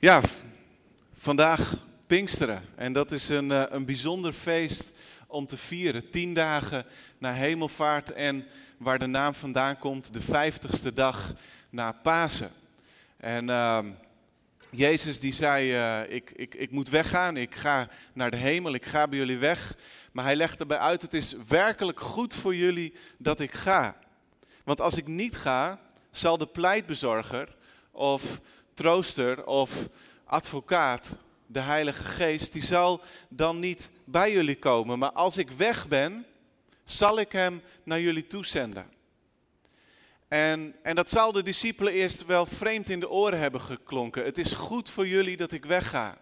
Ja, vandaag Pinksteren. En dat is een, eh, een bijzonder feest om te vieren. Tien dagen na hemelvaart en waar de naam vandaan komt, de vijftigste dag na Pasen. En uh, Jezus die zei, uh, ik, ik, ik moet weggaan, ik ga naar de hemel, ik ga bij jullie weg. Maar hij legt erbij uit, het is werkelijk goed voor jullie dat ik ga. Want als ik niet ga, zal de pleitbezorger of trooster of advocaat, de Heilige Geest, die zal dan niet bij jullie komen. Maar als ik weg ben, zal ik hem naar jullie toezenden. En, en dat zal de discipelen eerst wel vreemd in de oren hebben geklonken. Het is goed voor jullie dat ik wegga.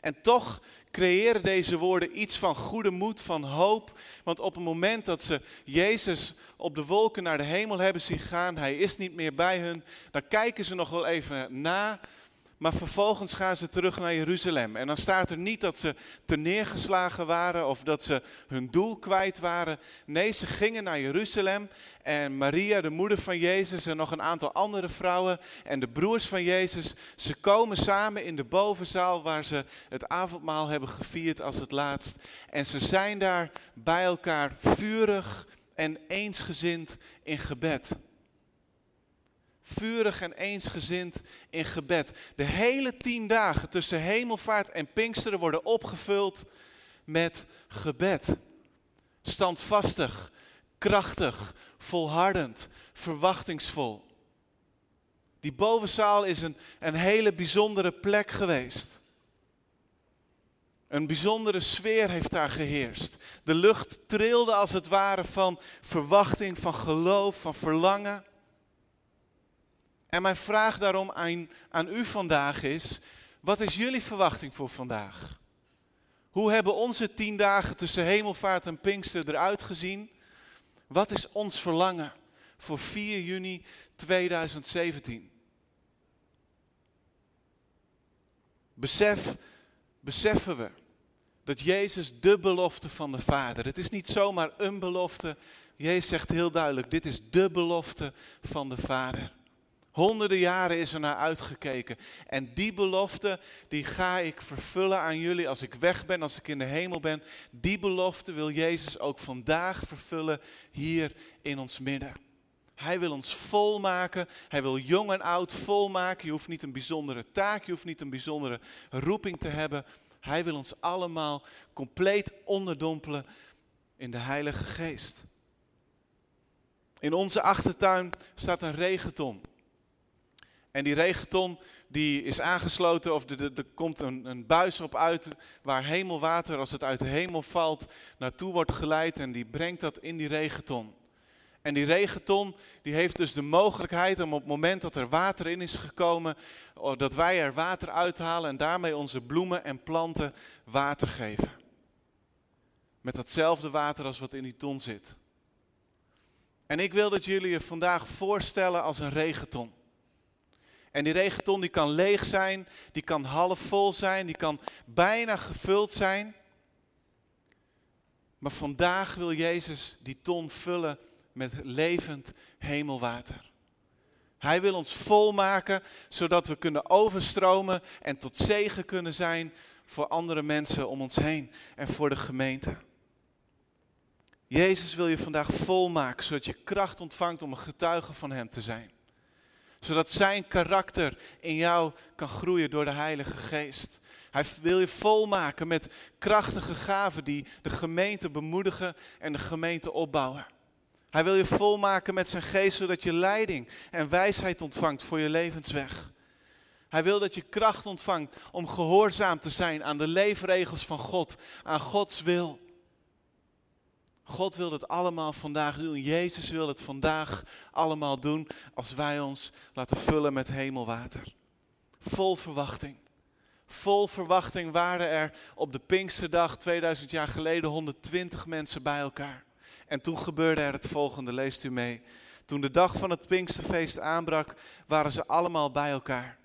En toch creëren deze woorden iets van goede moed, van hoop. Want op het moment dat ze Jezus op de wolken naar de hemel hebben zien gaan, hij is niet meer bij hun, dan kijken ze nog wel even na. Maar vervolgens gaan ze terug naar Jeruzalem. En dan staat er niet dat ze neergeslagen waren of dat ze hun doel kwijt waren. Nee, ze gingen naar Jeruzalem. En Maria, de moeder van Jezus, en nog een aantal andere vrouwen en de broers van Jezus, ze komen samen in de bovenzaal waar ze het avondmaal hebben gevierd als het laatst. En ze zijn daar bij elkaar vurig en eensgezind in gebed vurig en eensgezind in gebed. De hele tien dagen tussen hemelvaart en Pinksteren worden opgevuld met gebed. Standvastig, krachtig, volhardend, verwachtingsvol. Die bovenzaal is een, een hele bijzondere plek geweest. Een bijzondere sfeer heeft daar geheerst. De lucht trilde als het ware van verwachting, van geloof, van verlangen. En mijn vraag daarom aan, aan u vandaag is, wat is jullie verwachting voor vandaag? Hoe hebben onze tien dagen tussen hemelvaart en Pinkster eruit gezien? Wat is ons verlangen voor 4 juni 2017? Besef, beseffen we dat Jezus de belofte van de Vader, het is niet zomaar een belofte, Jezus zegt heel duidelijk, dit is de belofte van de Vader. Honderden jaren is er naar uitgekeken. En die belofte, die ga ik vervullen aan jullie als ik weg ben, als ik in de hemel ben. Die belofte wil Jezus ook vandaag vervullen hier in ons midden. Hij wil ons volmaken. Hij wil jong en oud volmaken. Je hoeft niet een bijzondere taak, je hoeft niet een bijzondere roeping te hebben. Hij wil ons allemaal compleet onderdompelen in de Heilige Geest. In onze achtertuin staat een regenton. En die regenton die is aangesloten of er, komt een, een, buis op uit waar hemelwater, als het uit de hemel valt, naartoe wordt geleid en die brengt dat in die regenton. En die regenton die heeft dus de mogelijkheid om op het moment dat er water in is gekomen, oh, dat wij er water uithalen en daarmee onze bloemen en planten water geven. Met datzelfde water als wat in die ton zit. En ik wil dat jullie je vandaag voorstellen als een regenton. En die regenton die kan leeg zijn, die kan half vol zijn, die kan bijna gevuld zijn. Maar vandaag wil Jezus die ton vullen met levend hemelwater. Hij wil ons volmaken, zodat we kunnen overstromen en tot zegen kunnen zijn voor andere mensen om ons heen en voor de gemeente. Jezus wil je vandaag volmaken, zodat je kracht ontvangt om een getuige van Hem te zijn zodat zijn karakter in jou kan groeien door de Heilige Geest. Hij wil je volmaken met krachtige gaven die de gemeente bemoedigen en de gemeente opbouwen. Hij wil je volmaken met zijn geest, zodat je leiding en wijsheid ontvangt voor je levensweg. Hij wil dat je kracht ontvangt om gehoorzaam te zijn aan de leefregels van God, aan Gods wil. God wil het allemaal vandaag doen. Jezus wil het vandaag allemaal doen als wij ons laten vullen met hemelwater. Vol verwachting. Vol verwachting waren er op de Pinksterdag 2000 jaar geleden 120 mensen bij elkaar. En toen gebeurde er het volgende, leest u mee. Toen de dag van het Pinksterfeest aanbrak, waren ze allemaal bij elkaar.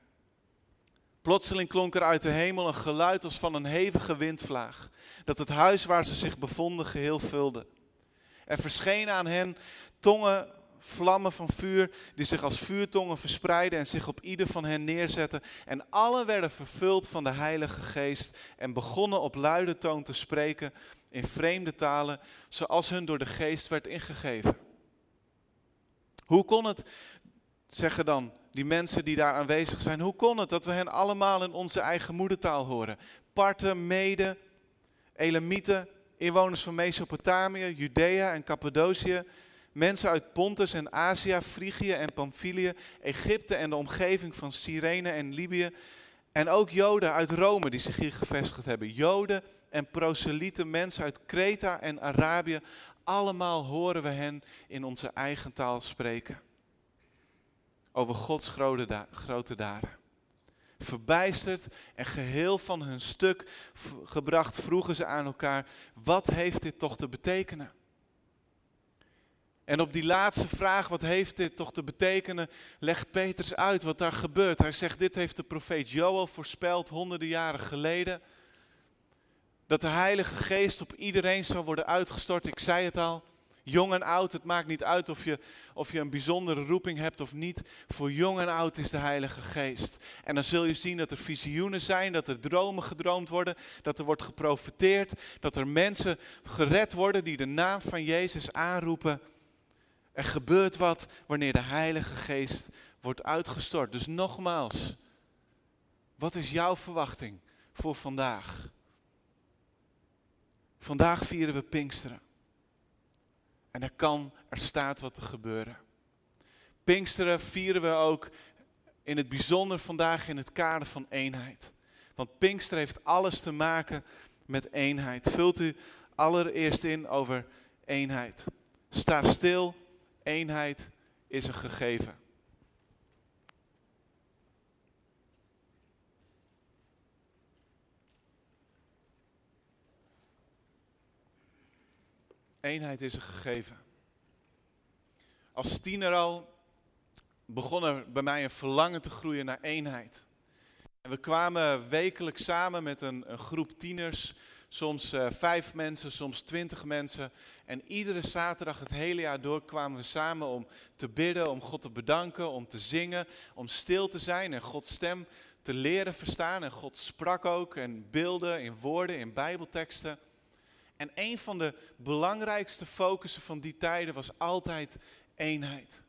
Plotseling klonk er uit de hemel een geluid als van een hevige windvlaag, dat het huis waar ze zich bevonden geheel vulde. Er verschenen aan hen tongen vlammen van vuur die zich als vuurtongen verspreidden en zich op ieder van hen neerzetten. En alle werden vervuld van de Heilige Geest en begonnen op luide toon te spreken in vreemde talen, zoals hun door de Geest werd ingegeven. Hoe kon het, zeggen dan die mensen die daar aanwezig zijn, hoe kon het dat we hen allemaal in onze eigen moedertaal horen? Parten, Mede, Elamieten, inwoners van Mesopotamië, Judea en Cappadocië, mensen uit Pontus en Azië, Frigië en Pamphylië, Egypte en de omgeving van Cyrene en Libië. En ook Joden uit Rome die zich hier gevestigd hebben. Joden en proselieten, mensen uit Kreta en Arabië. Allemaal horen we hen in onze eigen taal spreken. Over Gods grote, daden. Verbijsterd en geheel van hun stuk gebracht vroegen ze aan elkaar, wat heeft dit toch te betekenen? En op die laatste vraag, wat heeft dit toch te betekenen, legt Petrus uit wat daar gebeurt. Hij zegt, dit heeft de profeet Joel voorspeld honderden jaren geleden. Dat de Heilige Geest op iedereen zou worden uitgestort. Ik zei het al, jong en oud, het maakt niet uit of je, of je een bijzondere roeping hebt of niet. Voor jong en oud is de Heilige Geest. En dan zul je zien dat er visioenen zijn, dat er dromen gedroomd worden, dat er wordt geprofeteerd, dat er mensen gered worden die de naam van Jezus aanroepen. Er gebeurt wat wanneer de Heilige Geest wordt uitgestort. Dus nogmaals, wat is jouw verwachting voor vandaag? Vandaag vieren we Pinksteren. En er kan, er staat wat te gebeuren. Pinksteren vieren we ook in het bijzonder vandaag in het kader van eenheid. Want Pinksteren heeft alles te maken met eenheid. Vult u allereerst in over eenheid. Sta stil Eenheid is een gegeven. Eenheid is een gegeven. Als tiener al begon er bij mij een verlangen te groeien naar eenheid. En we kwamen wekelijks samen met een, een groep tieners, soms uh, vijf mensen, soms twintig mensen, en iedere zaterdag het hele jaar door kwamen we samen om te bidden, om God te bedanken, om te zingen, om stil te zijn en Gods stem te leren verstaan. En God sprak ook in beelden, in woorden, in bijbelteksten. En een van de belangrijkste focussen van die tijden was altijd eenheid.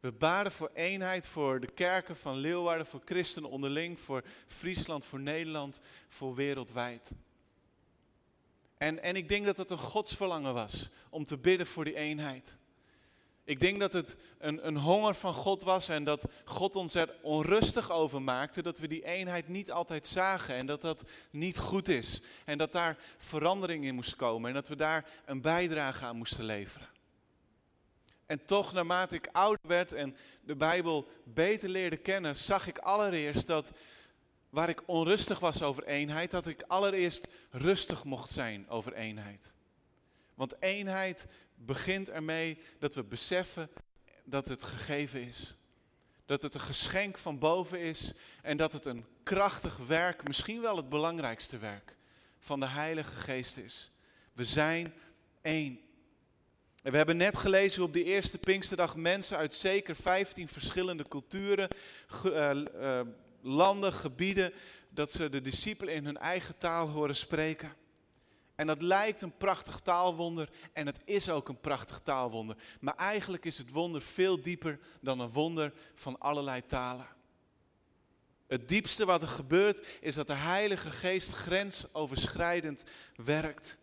We baden voor eenheid voor de kerken van Leeuwarden, voor christenen onderling, voor Friesland, voor Nederland, voor wereldwijd. En, en ik denk dat het een godsverlangen was om te bidden voor die eenheid. Ik denk dat het een, een honger van God was en dat God ons er onrustig over maakte dat we die eenheid niet altijd zagen en dat dat niet goed is. En dat daar verandering in moest komen en dat we daar een bijdrage aan moesten leveren. En toch, naarmate ik ouder werd en de Bijbel beter leerde kennen, zag ik allereerst dat waar ik onrustig was over eenheid, dat ik allereerst rustig mocht zijn over eenheid. Want eenheid begint ermee dat we beseffen dat het gegeven is. Dat het een geschenk van boven is en dat het een krachtig werk, misschien wel het belangrijkste werk van de Heilige Geest is. We zijn één. En we hebben net gelezen hoe op die eerste Pinksterdag mensen uit zeker 15 verschillende culturen, uh, landen, gebieden, dat ze de discipelen in hun eigen taal horen spreken. En dat lijkt een prachtig taalwonder en het is ook een prachtig taalwonder. Maar eigenlijk is het wonder veel dieper dan een wonder van allerlei talen. Het diepste wat er gebeurt is dat de Heilige Geest grensoverschrijdend werkt.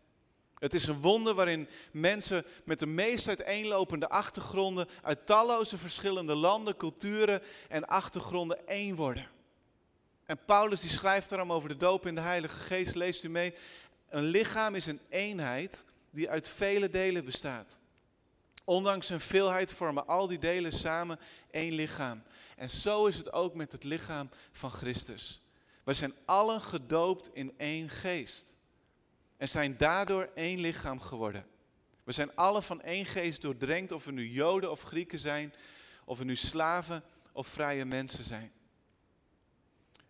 Het is een wonder waarin mensen met de meest uiteenlopende achtergronden uit talloze verschillende landen, culturen en achtergronden één worden. En Paulus die schrijft daarom over de doop in de Heilige Geest, leest u mee. Een lichaam is een eenheid die uit vele delen bestaat. Ondanks hun veelheid vormen al die delen samen één lichaam. En zo is het ook met het lichaam van Christus. We zijn allen gedoopt in één geest. En zijn daardoor één lichaam geworden. We zijn allen van één geest doordrenkt, of we nu Joden of Grieken zijn, of we nu slaven of vrije mensen zijn.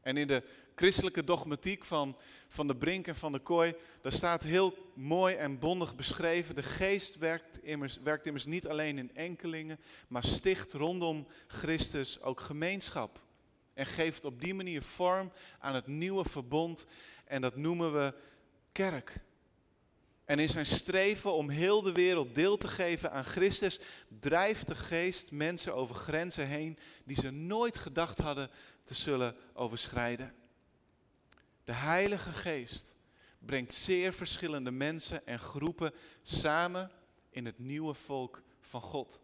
En in de christelijke dogmatiek van, van de Brink en van de Kooi, daar staat heel mooi en bondig beschreven, de geest werkt immers, werkt immers niet alleen in enkelingen, maar sticht rondom Christus ook gemeenschap. En geeft op die manier vorm aan het nieuwe verbond en dat noemen we kerk. En in zijn streven om heel de wereld deel te geven aan Christus, drijft de geest mensen over grenzen heen die ze nooit gedacht hadden te zullen overschrijden. De Heilige Geest brengt zeer verschillende mensen en groepen samen in het nieuwe volk van God.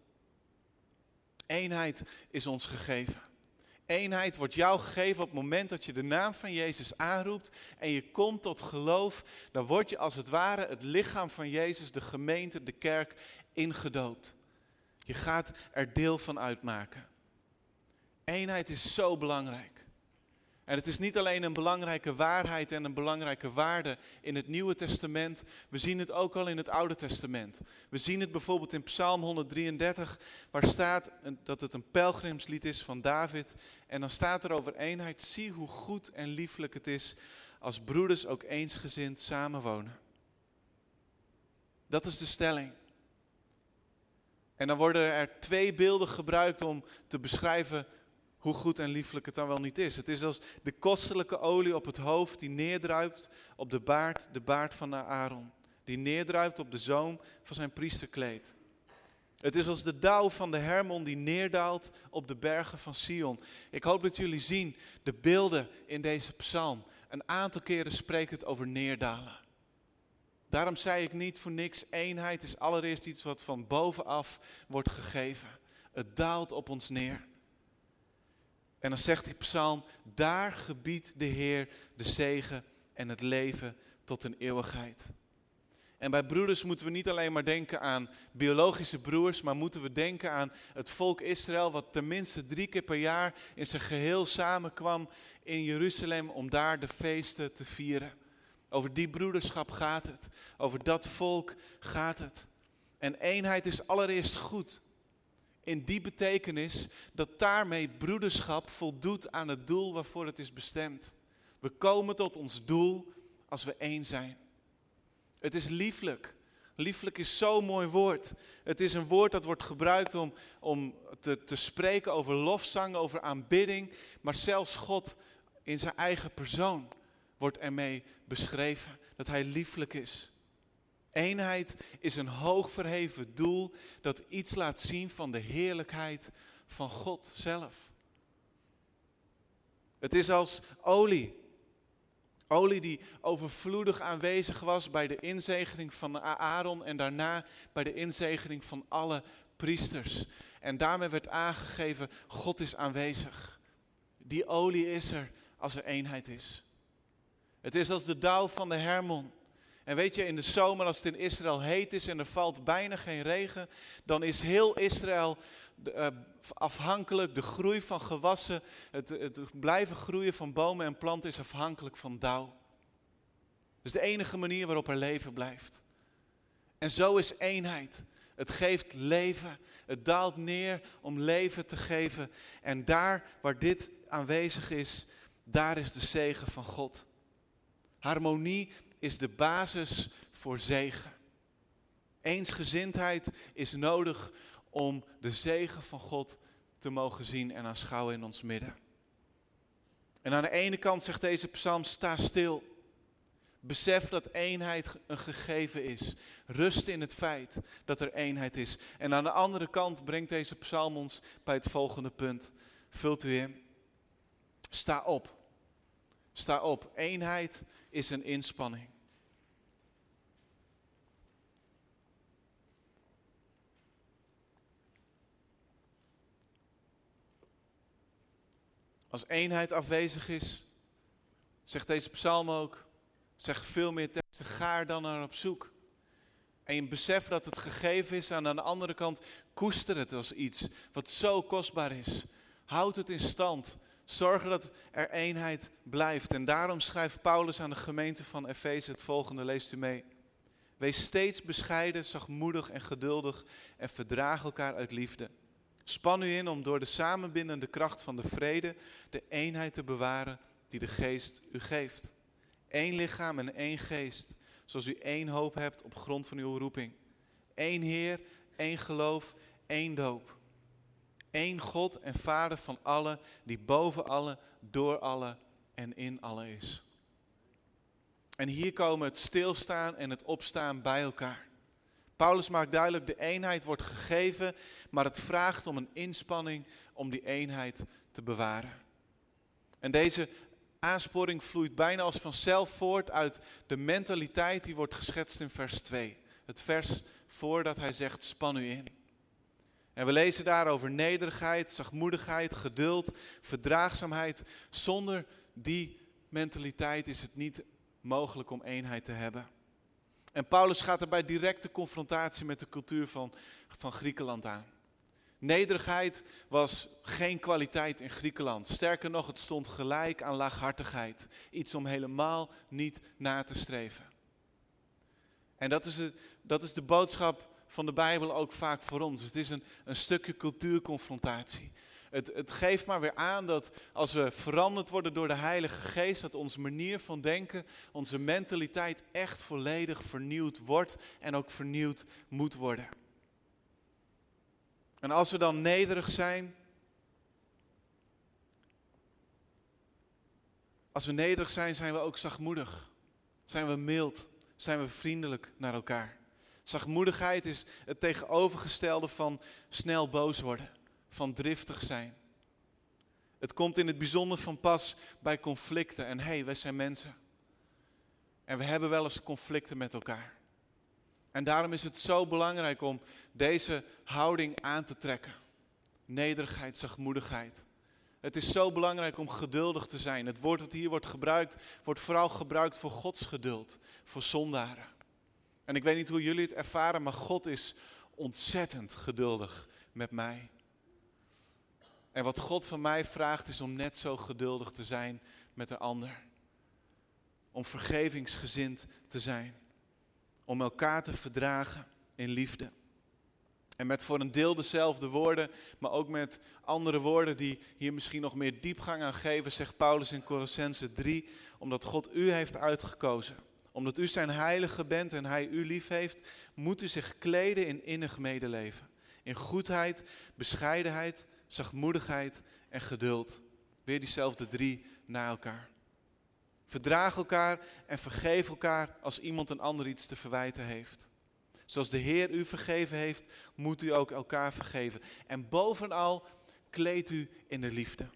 Eenheid is ons gegeven. Eenheid wordt jou gegeven op het moment dat je de naam van Jezus aanroept en je komt tot geloof. Dan word je als het ware het lichaam van Jezus, de gemeente, de kerk, ingedoopt. Je gaat er deel van uitmaken. Eenheid is zo belangrijk. En het is niet alleen een belangrijke waarheid en een belangrijke waarde in het Nieuwe Testament. We zien het ook al in het Oude Testament. We zien het bijvoorbeeld in Psalm 133, waar staat dat het een pelgrimslied is van David. En dan staat er over eenheid. Zie hoe goed en lieflijk het is als broeders ook eensgezind samenwonen. Dat is de stelling. En dan worden er twee beelden gebruikt om te beschrijven hoe goed en lieflijk het dan wel niet is. Het is als de kostelijke olie op het hoofd die neerdruipt op de baard, de baard van Aaron. Die neerdruipt op de zoom van zijn priesterkleed. Het is als de dauw van de Hermon die neerdaalt op de bergen van Sion. Ik hoop dat jullie zien de beelden in deze psalm. Een aantal keren spreekt het over neerdalen. Daarom zei ik niet voor niks, eenheid is allereerst iets wat van bovenaf wordt gegeven. Het daalt op ons neer. En dan zegt die psalm, daar gebiedt de Heer de zegen en het leven tot een eeuwigheid. En bij broeders moeten we niet alleen maar denken aan biologische broers, maar moeten we denken aan het volk Israël, wat tenminste drie keer per jaar in zijn geheel samenkwam in Jeruzalem om daar de feesten te vieren. Over die broederschap gaat het, over dat volk gaat het. En eenheid is allereerst goed in die betekenis dat daarmee broederschap voldoet aan het doel waarvoor het is bestemd. We komen tot ons doel als we één zijn. Het is lieflijk. Lieflijk is zo'n mooi woord. Het is een woord dat wordt gebruikt om, om te, te spreken over lofzang, over aanbidding. Maar zelfs God in zijn eigen persoon wordt ermee beschreven. Dat hij lieflijk is. Eenheid is een hoog verheven doel dat iets laat zien van de heerlijkheid van God zelf. Het is als olie. Olie die overvloedig aanwezig was bij de inzegening van Aaron en daarna bij de inzegening van alle priesters. En daarmee werd aangegeven, God is aanwezig. Die olie is er als er eenheid is. Het is als de dauw van de Hermon. En weet je, in de zomer als het in Israël heet is en er valt bijna geen regen, dan is heel Israël uh, afhankelijk, de groei van gewassen, het, het blijven groeien van bomen en planten is afhankelijk van dauw. Dat is de enige manier waarop er leven blijft. En zo is eenheid. Het geeft leven. Het daalt neer om leven te geven. En daar waar dit aanwezig is, daar is de zegen van God. Harmonie is de basis voor zegen. Eensgezindheid is nodig om de zegen van God te mogen zien en aanschouwen in ons midden. En aan de ene kant zegt deze psalm, sta stil. Besef dat eenheid een gegeven is. Rust in het feit dat er eenheid is. En aan de andere kant brengt deze psalm ons bij het volgende punt. Vult u in. Sta op. Sta op. Eenheid is een inspanning. Als eenheid afwezig is, zegt deze psalm ook, zegt veel meer teksten, ga er dan naar op zoek. En je beseft dat het gegeven is en aan de andere kant koester het als iets wat zo kostbaar is. Houd het in stand. Zorg dat er eenheid blijft. En daarom schrijft Paulus aan de gemeente van Efeze het volgende, leest u mee. Wees steeds bescheiden, zachtmoedig en geduldig en verdraag elkaar uit liefde. Span u in om door de samenbindende kracht van de vrede de eenheid te bewaren die de geest u geeft. Eén lichaam en één geest, zoals u één hoop hebt op grond van uw roeping. Eén Heer, één geloof, één doop. Eén God en Vader van allen, die boven alle, door alle en in alle is. En hier komen het stilstaan en het opstaan bij elkaar. Paulus maakt duidelijk, de eenheid wordt gegeven, maar het vraagt om een inspanning om die eenheid te bewaren. En deze aansporing vloeit bijna als vanzelf voort uit de mentaliteit die wordt geschetst in vers 2. Het vers voordat hij zegt, span u in. En we lezen daar over nederigheid, zachtmoedigheid, geduld, verdraagzaamheid. Zonder die mentaliteit is het niet mogelijk om eenheid te hebben. En Paulus gaat erbij directe confrontatie met de cultuur van, van Griekenland aan. Nederigheid was geen kwaliteit in Griekenland. Sterker nog, het stond gelijk aan laaghartigheid. Iets om helemaal niet na te streven. En dat is, het, dat is de boodschap van de Bijbel ook vaak voor ons. Het is een, een stukje cultuurconfrontatie. Het, het geeft maar weer aan dat als we veranderd worden door de Heilige Geest, dat onze manier van denken, onze mentaliteit echt volledig vernieuwd wordt en ook vernieuwd moet worden. En als we dan nederig zijn, als we nederig zijn, zijn we ook zachtmoedig. Zijn we mild, zijn we vriendelijk naar elkaar. Zachtmoedigheid is het tegenovergestelde van snel boos worden van driftig zijn. Het komt in het bijzonder van pas bij conflicten. En hé, hey, wij zijn mensen. En we hebben wel eens conflicten met elkaar. En daarom is het zo belangrijk om deze houding aan te trekken. Nederigheid, zachtmoedigheid. Het is zo belangrijk om geduldig te zijn. Het woord dat hier wordt gebruikt, wordt vooral gebruikt voor Gods geduld, voor zondaren. En ik weet niet hoe jullie het ervaren, maar God is ontzettend geduldig met mij. En wat God van mij vraagt is om net zo geduldig te zijn met de ander. Om vergevingsgezind te zijn. Om elkaar te verdragen in liefde. En met voor een deel dezelfde woorden, maar ook met andere woorden die hier misschien nog meer diepgang aan geven, zegt Paulus in Colossense 3, omdat God u heeft uitgekozen. Omdat u zijn heilige bent en hij u lief heeft, moet u zich kleden in innig medeleven. In goedheid, bescheidenheid, zachtmoedigheid en geduld. Weer diezelfde drie na elkaar. Verdraag elkaar en vergeef elkaar als iemand een ander iets te verwijten heeft. Zoals de Heer u vergeven heeft, moet u ook elkaar vergeven. En bovenal kleed u in de liefde.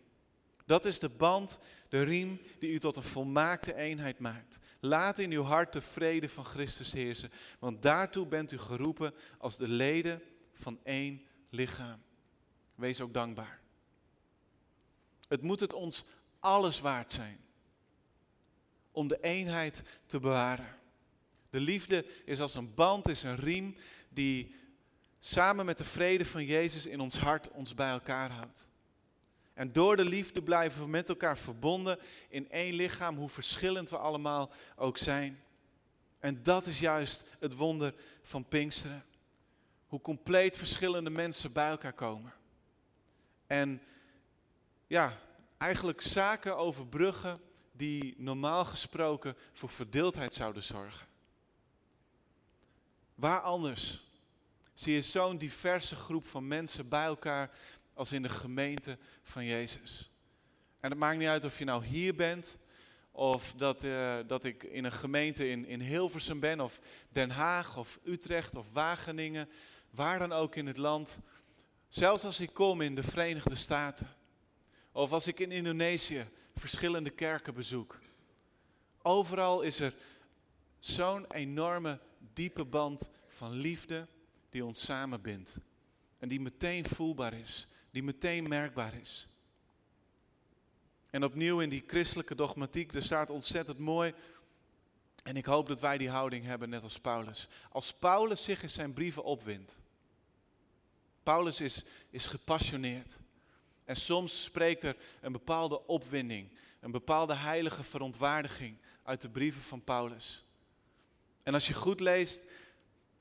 Dat is de band, de riem die u tot een volmaakte eenheid maakt. Laat in uw hart de vrede van Christus heersen, want daartoe bent u geroepen als de leden van één lichaam. Wees ook dankbaar. Het moet het ons alles waard zijn om de eenheid te bewaren. De liefde is als een band, is een riem die samen met de vrede van Jezus in ons hart ons bij elkaar houdt. En door de liefde blijven we met elkaar verbonden in één lichaam, hoe verschillend we allemaal ook zijn. En dat is juist het wonder van Pinksteren. Hoe compleet verschillende mensen bij elkaar komen. En ja, eigenlijk zaken overbruggen die normaal gesproken voor verdeeldheid zouden zorgen. Waar anders zie je zo'n diverse groep van mensen bij elkaar als in de gemeente van Jezus. En het maakt niet uit of je nou hier bent, of dat, uh, dat ik in een gemeente in, in Hilversum ben, of Den Haag, of Utrecht, of Wageningen, waar dan ook in het land. Zelfs als ik kom in de Verenigde Staten. Of als ik in Indonesië verschillende kerken bezoek. Overal is er zo'n enorme, diepe band van liefde die ons samenbindt. En die meteen voelbaar is, die meteen merkbaar is. En opnieuw in die christelijke dogmatiek, er staat ontzettend mooi. En ik hoop dat wij die houding hebben, net als Paulus. Als Paulus zich in zijn brieven opwindt, Paulus is, is gepassioneerd. En soms spreekt er een bepaalde opwinding, een bepaalde heilige verontwaardiging uit de brieven van Paulus. En als je goed leest,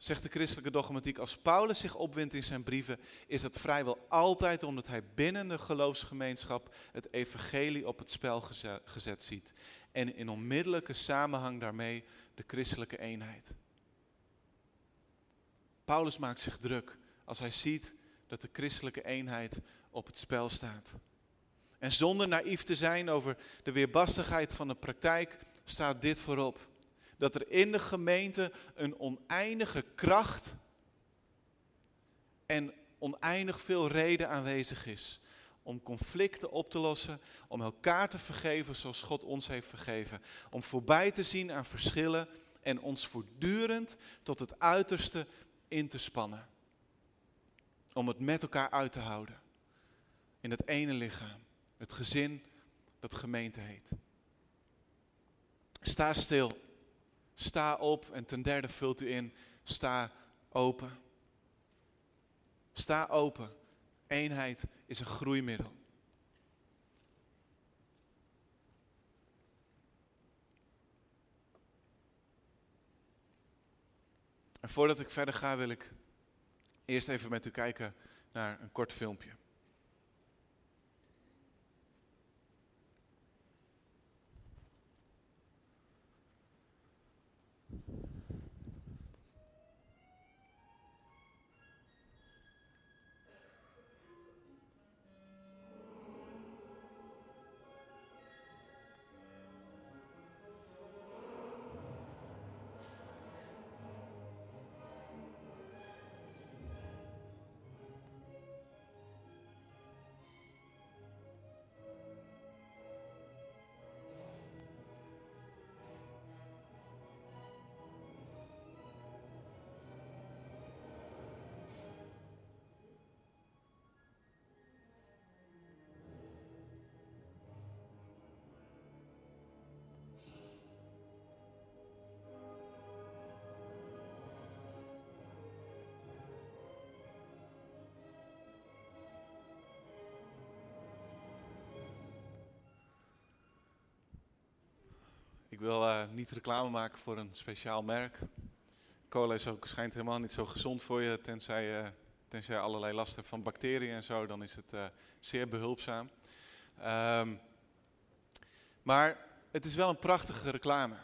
zegt de christelijke dogmatiek, als Paulus zich opwindt in zijn brieven, is dat vrijwel altijd omdat hij binnen de geloofsgemeenschap het evangelie op het spel gezet ziet. En in onmiddellijke samenhang daarmee de christelijke eenheid. Paulus maakt zich druk als hij ziet dat de christelijke eenheid op het spel staat. En zonder naïef te zijn over de weerbarstigheid van de praktijk, staat dit voorop dat er in de gemeente een oneindige kracht en oneindig veel reden aanwezig is om conflicten op te lossen, om elkaar te vergeven zoals God ons heeft vergeven, om voorbij te zien aan verschillen en ons voortdurend tot het uiterste in te spannen. Om het met elkaar uit te houden. In het ene lichaam, het gezin dat gemeente heet. Sta stil. Sta op en ten derde vult u in, sta open. Sta open. Eenheid is een groeimiddel. En voordat ik verder ga, wil ik eerst even met u kijken naar een kort filmpje. Ik wil uh, niet reclame maken voor een speciaal merk. Cola is ook, schijnt helemaal niet zo gezond voor je, tenzij, tenzij je allerlei last hebt van bacteriën en zo. Dan is het uh, zeer behulpzaam. Um, maar het is wel een prachtige reclame.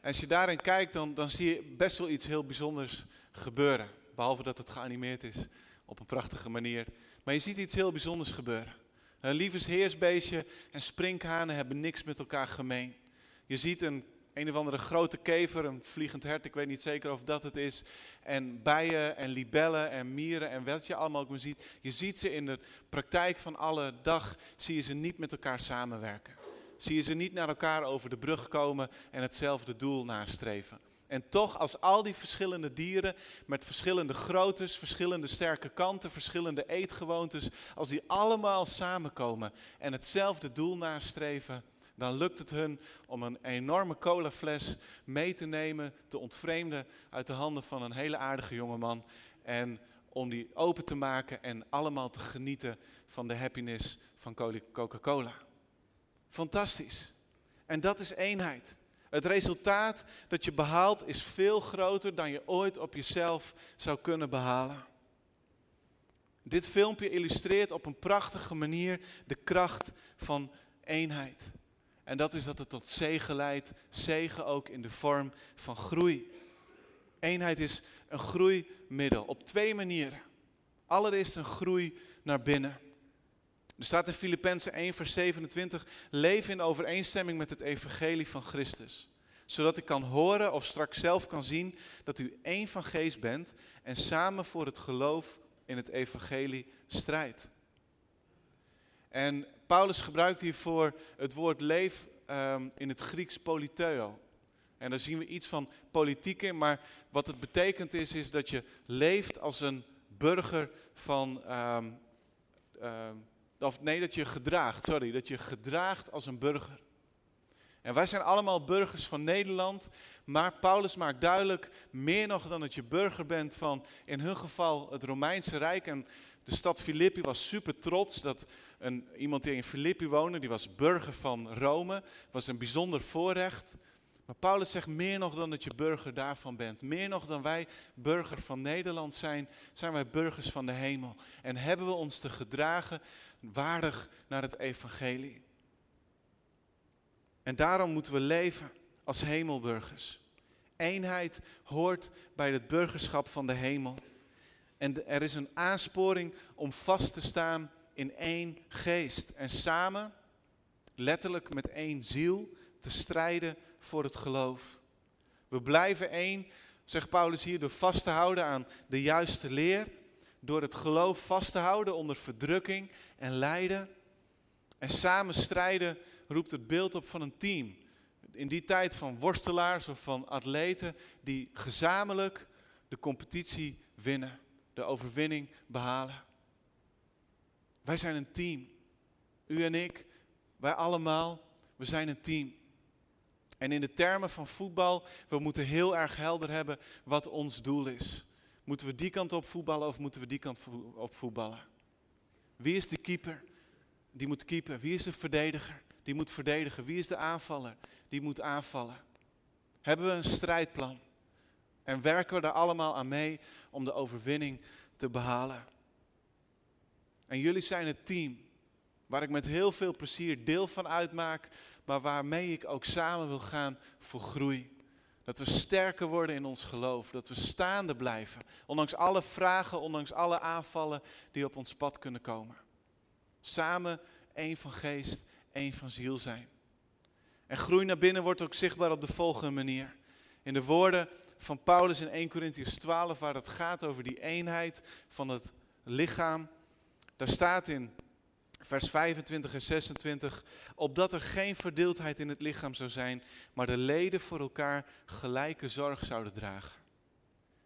En als je daarin kijkt, dan, dan zie je best wel iets heel bijzonders gebeuren. Behalve dat het geanimeerd is op een prachtige manier. Maar je ziet iets heel bijzonders gebeuren. Een liefesheersbeestje en sprinkhanen hebben niks met elkaar gemeen. Je ziet een een of andere grote kever, een vliegend hert, ik weet niet zeker of dat het is. En bijen en libellen en mieren en wat je allemaal ook maar ziet. Je ziet ze in de praktijk van alle dag, zie je ze niet met elkaar samenwerken. Zie je ze niet naar elkaar over de brug komen en hetzelfde doel nastreven. En toch, als al die verschillende dieren met verschillende groottes, verschillende sterke kanten, verschillende eetgewoontes, als die allemaal samenkomen en hetzelfde doel nastreven, dan lukt het hun om een enorme colafles mee te nemen, te ontvreemden uit de handen van een hele aardige jongeman. En om die open te maken en allemaal te genieten van de happiness van Coca-Cola. Fantastisch. En dat is eenheid. Het resultaat dat je behaalt is veel groter dan je ooit op jezelf zou kunnen behalen. Dit filmpje illustreert op een prachtige manier de kracht van eenheid. En dat is dat het tot zegen leidt. Zegen ook in de vorm van groei. Eenheid is een groeimiddel op twee manieren. Allereerst een groei naar binnen. Er staat in Filippenzen 1 vers 27, leef in overeenstemming met het evangelie van Christus. Zodat ik kan horen of straks zelf kan zien dat u één van geest bent en samen voor het geloof in het evangelie strijdt. En Paulus gebruikt hiervoor het woord leef um, in het Grieks politeo. En daar zien we iets van politiek in, maar wat het betekent is, is dat je leeft als een burger van, um, um, of nee, dat je gedraagt, sorry, dat je gedraagt als een burger. En wij zijn allemaal burgers van Nederland, maar Paulus maakt duidelijk, meer nog dan dat je burger bent van, in hun geval, het Romeinse Rijk. En de stad Filippi was super trots dat een, iemand die in Filippi woonde, die was burger van Rome, was een bijzonder voorrecht. Maar Paulus zegt meer nog dan dat je burger daarvan bent. Meer nog dan wij burger van Nederland zijn, zijn wij burgers van de hemel. En hebben we ons te gedragen waardig naar het evangelie. En daarom moeten we leven als hemelburgers. Eenheid hoort bij het burgerschap van de hemel. En er is een aansporing om vast te staan in één geest. En samen, letterlijk met één ziel, te strijden voor het geloof. We blijven één, zegt Paulus hier, door vast te houden aan de juiste leer. Door het geloof vast te houden onder verdrukking en lijden. En samen strijden roept het beeld op van een team. In die tijd van worstelaars of van atleten die gezamenlijk de competitie winnen, de overwinning behalen. Wij zijn een team. U en ik, wij allemaal, we zijn een team. En in de termen van voetbal, we moeten heel erg helder hebben wat ons doel is. Moeten we die kant op voetballen of moeten we die kant op voetballen? Wie is de keeper? Die moet keeper. Wie is de verdediger? Die moet verdedigen. Wie is de aanvaller? Die moet aanvallen. Hebben we een strijdplan? En werken we daar allemaal aan mee om de overwinning te behalen? En jullie zijn het team waar ik met heel veel plezier deel van uitmaak, maar waarmee ik ook samen wil gaan voor groei. Dat we sterker worden in ons geloof, dat we staande blijven, ondanks alle vragen, ondanks alle aanvallen die op ons pad kunnen komen. Samen één van geest, één van ziel zijn. En groei naar binnen wordt ook zichtbaar op de volgende manier. In de woorden van Paulus in 1 Corinthians 12, waar het gaat over die eenheid van het lichaam. Daar staat in vers 25 en 26, opdat er geen verdeeldheid in het lichaam zou zijn, maar de leden voor elkaar gelijke zorg zouden dragen.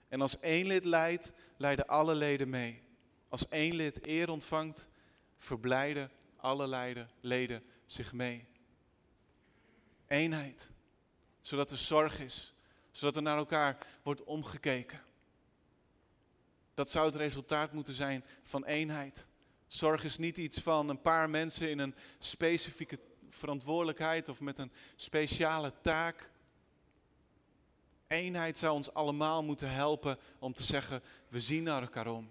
En als één lid lijdt, lijden alle leden mee. Als één lid eer ontvangt, verblijden alle leden zich mee. Eenheid, zodat er zorg is, zodat er naar elkaar wordt omgekeken. Dat zou het resultaat moeten zijn van eenheid. Zorg is niet iets van een paar mensen in een specifieke verantwoordelijkheid of met een speciale taak. Eenheid zou ons allemaal moeten helpen om te zeggen, we zien naar elkaar om.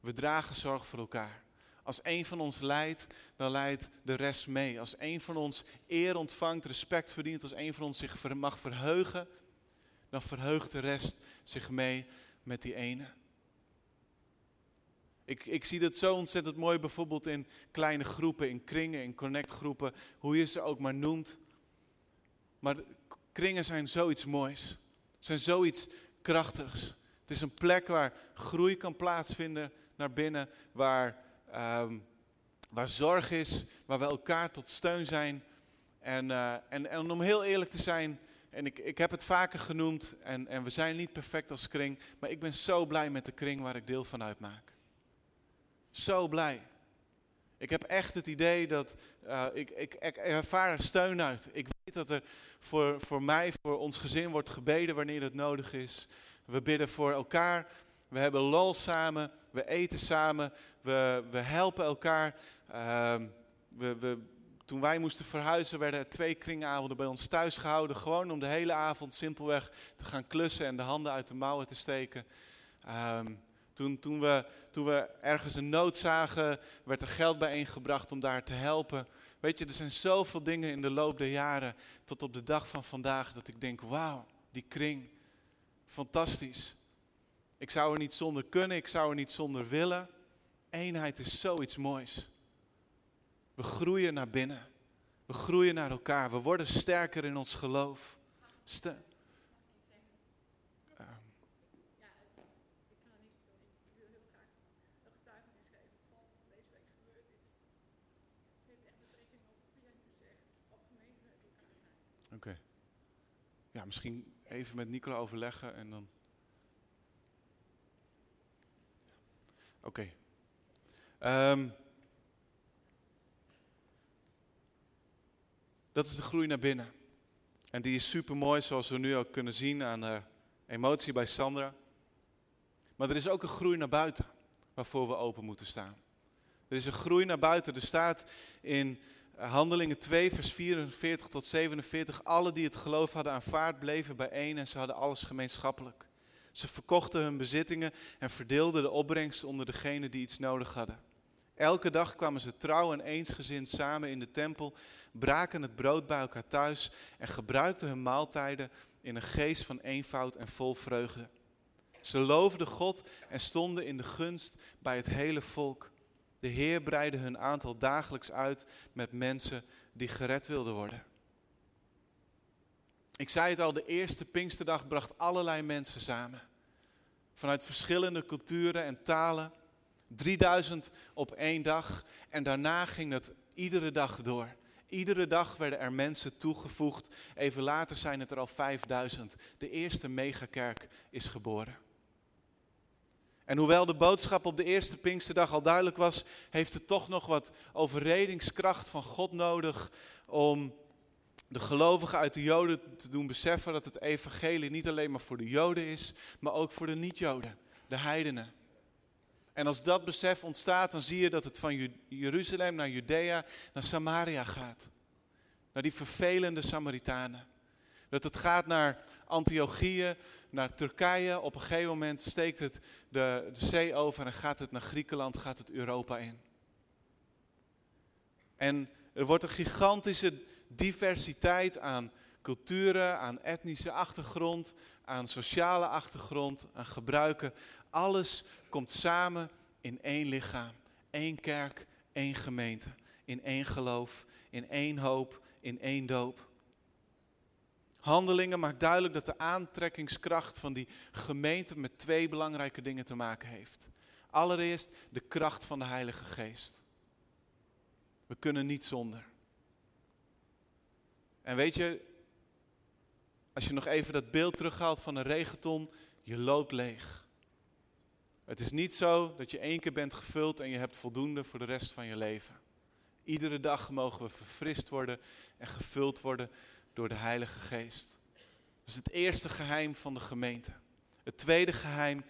We dragen zorg voor elkaar. Als één van ons leidt, dan leidt de rest mee. Als één van ons eer ontvangt, respect verdient, als één van ons zich mag verheugen, dan verheugt de rest zich mee met die ene. Ik, ik zie dat zo ontzettend mooi bijvoorbeeld in kleine groepen, in kringen, in connectgroepen, hoe je ze ook maar noemt. Maar kringen zijn zoiets moois, zijn zoiets krachtigs. Het is een plek waar groei kan plaatsvinden naar binnen, waar, um, waar zorg is, waar we elkaar tot steun zijn. En, uh, en, en om heel eerlijk te zijn, en ik, ik heb het vaker genoemd, en, en we zijn niet perfect als kring, maar ik ben zo blij met de kring waar ik deel van uitmaak zo blij. Ik heb echt het idee dat uh, ik, ik, ervaar er steun uit. Ik weet dat er voor, voor mij, voor ons gezin wordt gebeden wanneer het nodig is. We bidden voor elkaar. We hebben lol samen. We eten samen. We, we helpen elkaar. Uh, we, we, toen wij moesten verhuizen werden er twee kringavonden bij ons thuis gehouden. Gewoon om de hele avond simpelweg te gaan klussen en de handen uit de mouwen te steken. Um, toen, toen, we, toen we ergens een nood zagen, werd er geld bijeengebracht om daar te helpen. Weet je, er zijn zoveel dingen in de loop der jaren tot op de dag van vandaag dat ik denk, wauw, die kring, fantastisch. Ik zou er niet zonder kunnen, ik zou er niet zonder willen. Eenheid is zoiets moois. We groeien naar binnen. We groeien naar elkaar. We worden sterker in ons geloof. Ster Oké. Ja, misschien even met Nicola overleggen en dan. Oké. Um, dat is de groei naar binnen. En die is super mooi, zoals we nu ook kunnen zien aan de emotie bij Sandra. Maar er is ook een groei naar buiten, waarvoor we open moeten staan. Er is een groei naar buiten. Er staat in Handelingen 2, vers 44 tot 47. Alle die het geloof hadden aanvaard bleven bijeen en ze hadden alles gemeenschappelijk. Ze verkochten hun bezittingen en verdeelden de opbrengst onder degenen die iets nodig hadden. Elke dag kwamen ze trouw en eensgezind samen in de tempel, braken het brood bij elkaar thuis en gebruikten hun maaltijden in een geest van eenvoud en vol vreugde. Ze loofden God en stonden in de gunst bij het hele volk. De Heer breidde hun aantal dagelijks uit met mensen die gered wilden worden. Ik zei het al, de eerste Pinksterdag bracht allerlei mensen samen. Vanuit verschillende culturen en talen. 3000 op één dag. En daarna ging het iedere dag door. Iedere dag werden er mensen toegevoegd. Even later zijn het er al 5000. De eerste megakerk is geboren. En hoewel de boodschap op de eerste Pinksterdag al duidelijk was, heeft het toch nog wat overredingskracht van God nodig om de gelovigen uit de Joden te doen beseffen dat het evangelie niet alleen maar voor de Joden is, maar ook voor de niet-Joden, de heidenen. En als dat besef ontstaat, dan zie je dat het van Jeruzalem naar Judea, naar Samaria gaat. Naar die vervelende Samaritanen. Dat het gaat naar Antiochië, naar Turkije. Op een gegeven moment steekt het de, de zee over en gaat het naar Griekenland, gaat het Europa in. En er wordt een gigantische diversiteit aan culturen, aan etnische achtergrond, aan sociale achtergrond, aan gebruiken. Alles komt samen in één lichaam, één kerk, één gemeente, in één geloof, in één hoop, in één doop. Handelingen maakt duidelijk dat de aantrekkingskracht van die gemeente met twee belangrijke dingen te maken heeft. Allereerst de kracht van de Heilige Geest. We kunnen niet zonder. En weet je, als je nog even dat beeld terughaalt van een regenton, je loopt leeg. Het is niet zo dat je één keer bent gevuld en je hebt voldoende voor de rest van je leven. Iedere dag mogen we verfrist worden en gevuld worden door de Heilige Geest. Dat is het eerste geheim van de gemeente. Het tweede geheim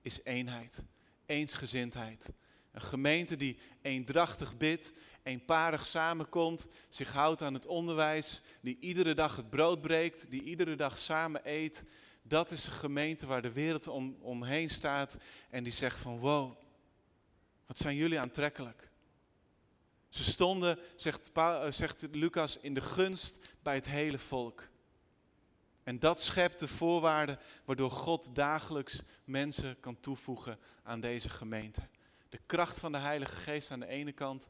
is eenheid, eensgezindheid. Een gemeente die eendrachtig bidt, eenparig samenkomt, zich houdt aan het onderwijs, die iedere dag het brood breekt, die iedere dag samen eet. Dat is een gemeente waar de wereld om, omheen staat en die zegt van wow, wat zijn jullie aantrekkelijk. Ze stonden, zegt, eh, zegt Lucas, in de gunst bij het hele volk. En dat schept de voorwaarden waardoor God dagelijks mensen kan toevoegen aan deze gemeente. De kracht van de Heilige Geest aan de ene kant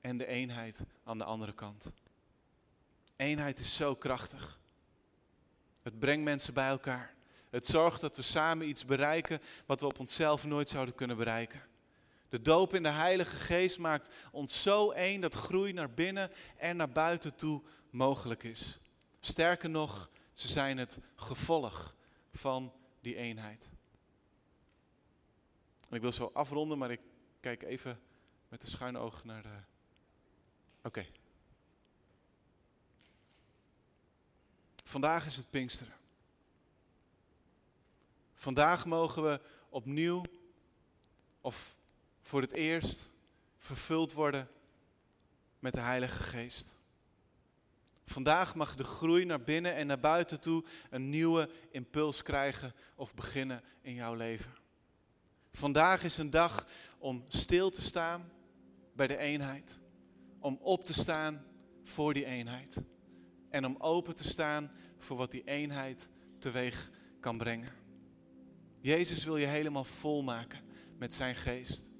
en de eenheid aan de andere kant. Eenheid is zo krachtig. Het brengt mensen bij elkaar. Het zorgt dat we samen iets bereiken wat we op onszelf nooit zouden kunnen bereiken. De doop in de Heilige Geest maakt ons zo één dat groei naar binnen en naar buiten toe mogelijk is. Sterker nog, ze zijn het gevolg van die eenheid. En ik wil zo afronden, maar ik kijk even met de schuine oog naar de. Oké. Vandaag is het Pinksteren. Vandaag mogen we opnieuw, of voor het eerst, vervuld worden met de Heilige Geest. Vandaag mag de groei naar binnen en naar buiten toe een nieuwe impuls krijgen of beginnen in jouw leven. Vandaag is een dag om stil te staan bij de eenheid. Om op te staan voor die eenheid. En om open te staan voor wat die eenheid teweeg kan brengen. Jezus wil je helemaal volmaken met zijn geest.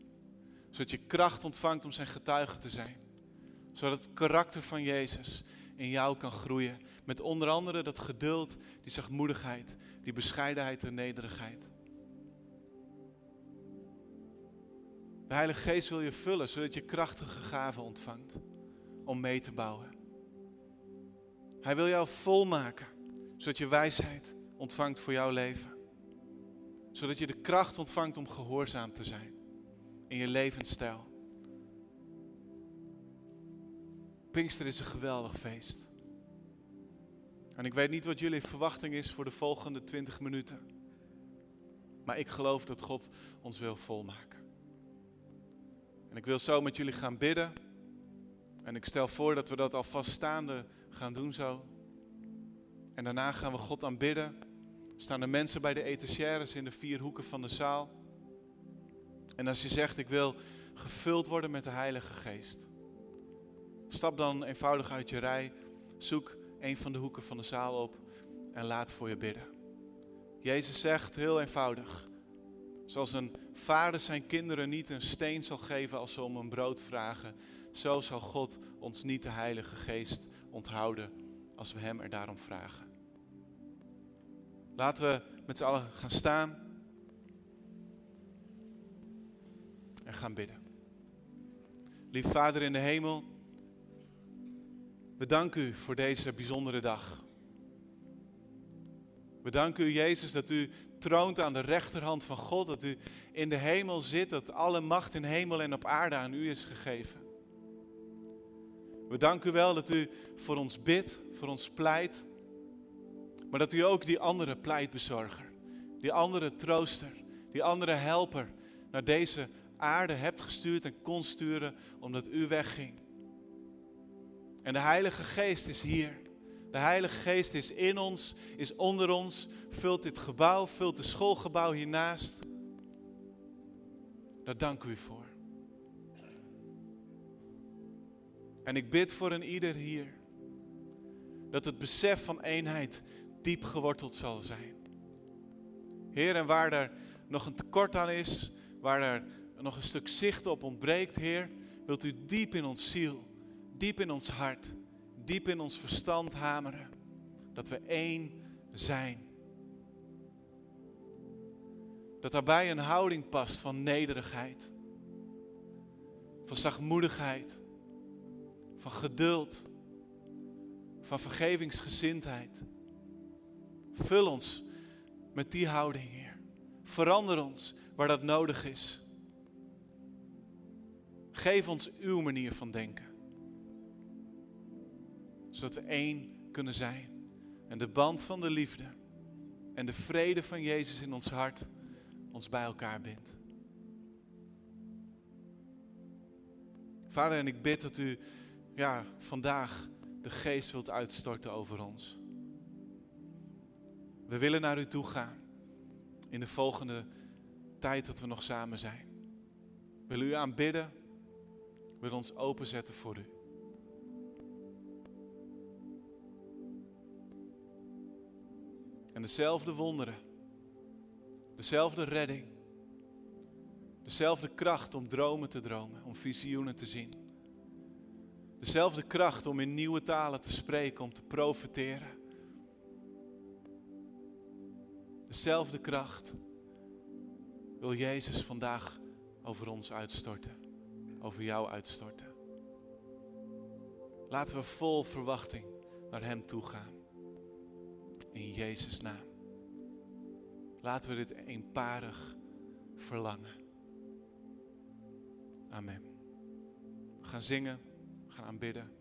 Zodat je kracht ontvangt om zijn getuige te zijn. Zodat het karakter van Jezus in jou kan groeien. Met onder andere dat geduld, die zachtmoedigheid, die bescheidenheid en nederigheid. De Heilige Geest wil je vullen, zodat je krachtige gaven ontvangt om mee te bouwen. Hij wil jou volmaken, zodat je wijsheid ontvangt voor jouw leven. Zodat je de kracht ontvangt om gehoorzaam te zijn in je levensstijl. Pinkster is een geweldig feest. En ik weet niet wat jullie verwachting is voor de volgende 20 minuten. Maar ik geloof dat God ons wil volmaken. En ik wil zo met jullie gaan bidden. En ik stel voor dat we dat alvast staande gaan doen zo. En daarna gaan we God aanbidden. Staan de mensen bij de etagères in de vier hoeken van de zaal. En als je zegt, ik wil gevuld worden met de Heilige Geest. Stap dan eenvoudig uit je rij. Zoek een van de hoeken van de zaal op en laat voor je bidden. Jezus zegt heel eenvoudig. Zoals een vader zijn kinderen niet een steen zal geven als ze om een brood vragen, zo zal God ons niet de Heilige Geest onthouden als we Hem er daarom vragen. Laten we met z'n allen gaan staan en gaan bidden. Lief Vader in de hemel, we danken u voor deze bijzondere dag. We danken u, Jezus, dat u troont aan de rechterhand van God, dat u in de hemel zit, dat alle macht in hemel en op aarde aan u is gegeven. We danken u wel dat u voor ons bidt, voor ons pleit, maar dat u ook die andere pleitbezorger, die andere trooster, die andere helper naar deze aarde hebt gestuurd en kon sturen omdat u wegging. En de Heilige Geest is hier. De Heilige Geest is in ons, is onder ons, vult dit gebouw, vult het schoolgebouw hiernaast. Daar dank u voor. En ik bid voor een ieder hier dat het besef van eenheid diep geworteld zal zijn. Heer, en waar er nog een tekort aan is, waar er nog een stuk zicht op ontbreekt, Heer, wilt u diep in ons ziel, diep in ons hart, diep in ons verstand hameren. Dat we één zijn. Dat daarbij een houding past van nederigheid, van zachtmoedigheid, van geduld, van vergevingsgezindheid. Vul ons met die houding, Heer. Verander ons waar dat nodig is. Geef ons uw manier van denken. Zodat we één kunnen zijn. En de band van de liefde en de vrede van Jezus in ons hart ons bij elkaar bindt. Vader, en ik bid dat u ja, vandaag de geest wilt uitstorten over ons. We willen naar u toe gaan in de volgende tijd dat we nog samen zijn. We willen u aanbidden, we willen ons openzetten voor u. En dezelfde wonderen, dezelfde redding, dezelfde kracht om dromen te dromen, om visioenen te zien. Dezelfde kracht om in nieuwe talen te spreken, om te profiteren. Dezelfde kracht wil Jezus vandaag over ons uitstorten, over jou uitstorten. Laten we vol verwachting naar Hem toe gaan. In Jezus' naam. Laten we dit eenparig verlangen. Amen. We gaan zingen, gaan aanbidden.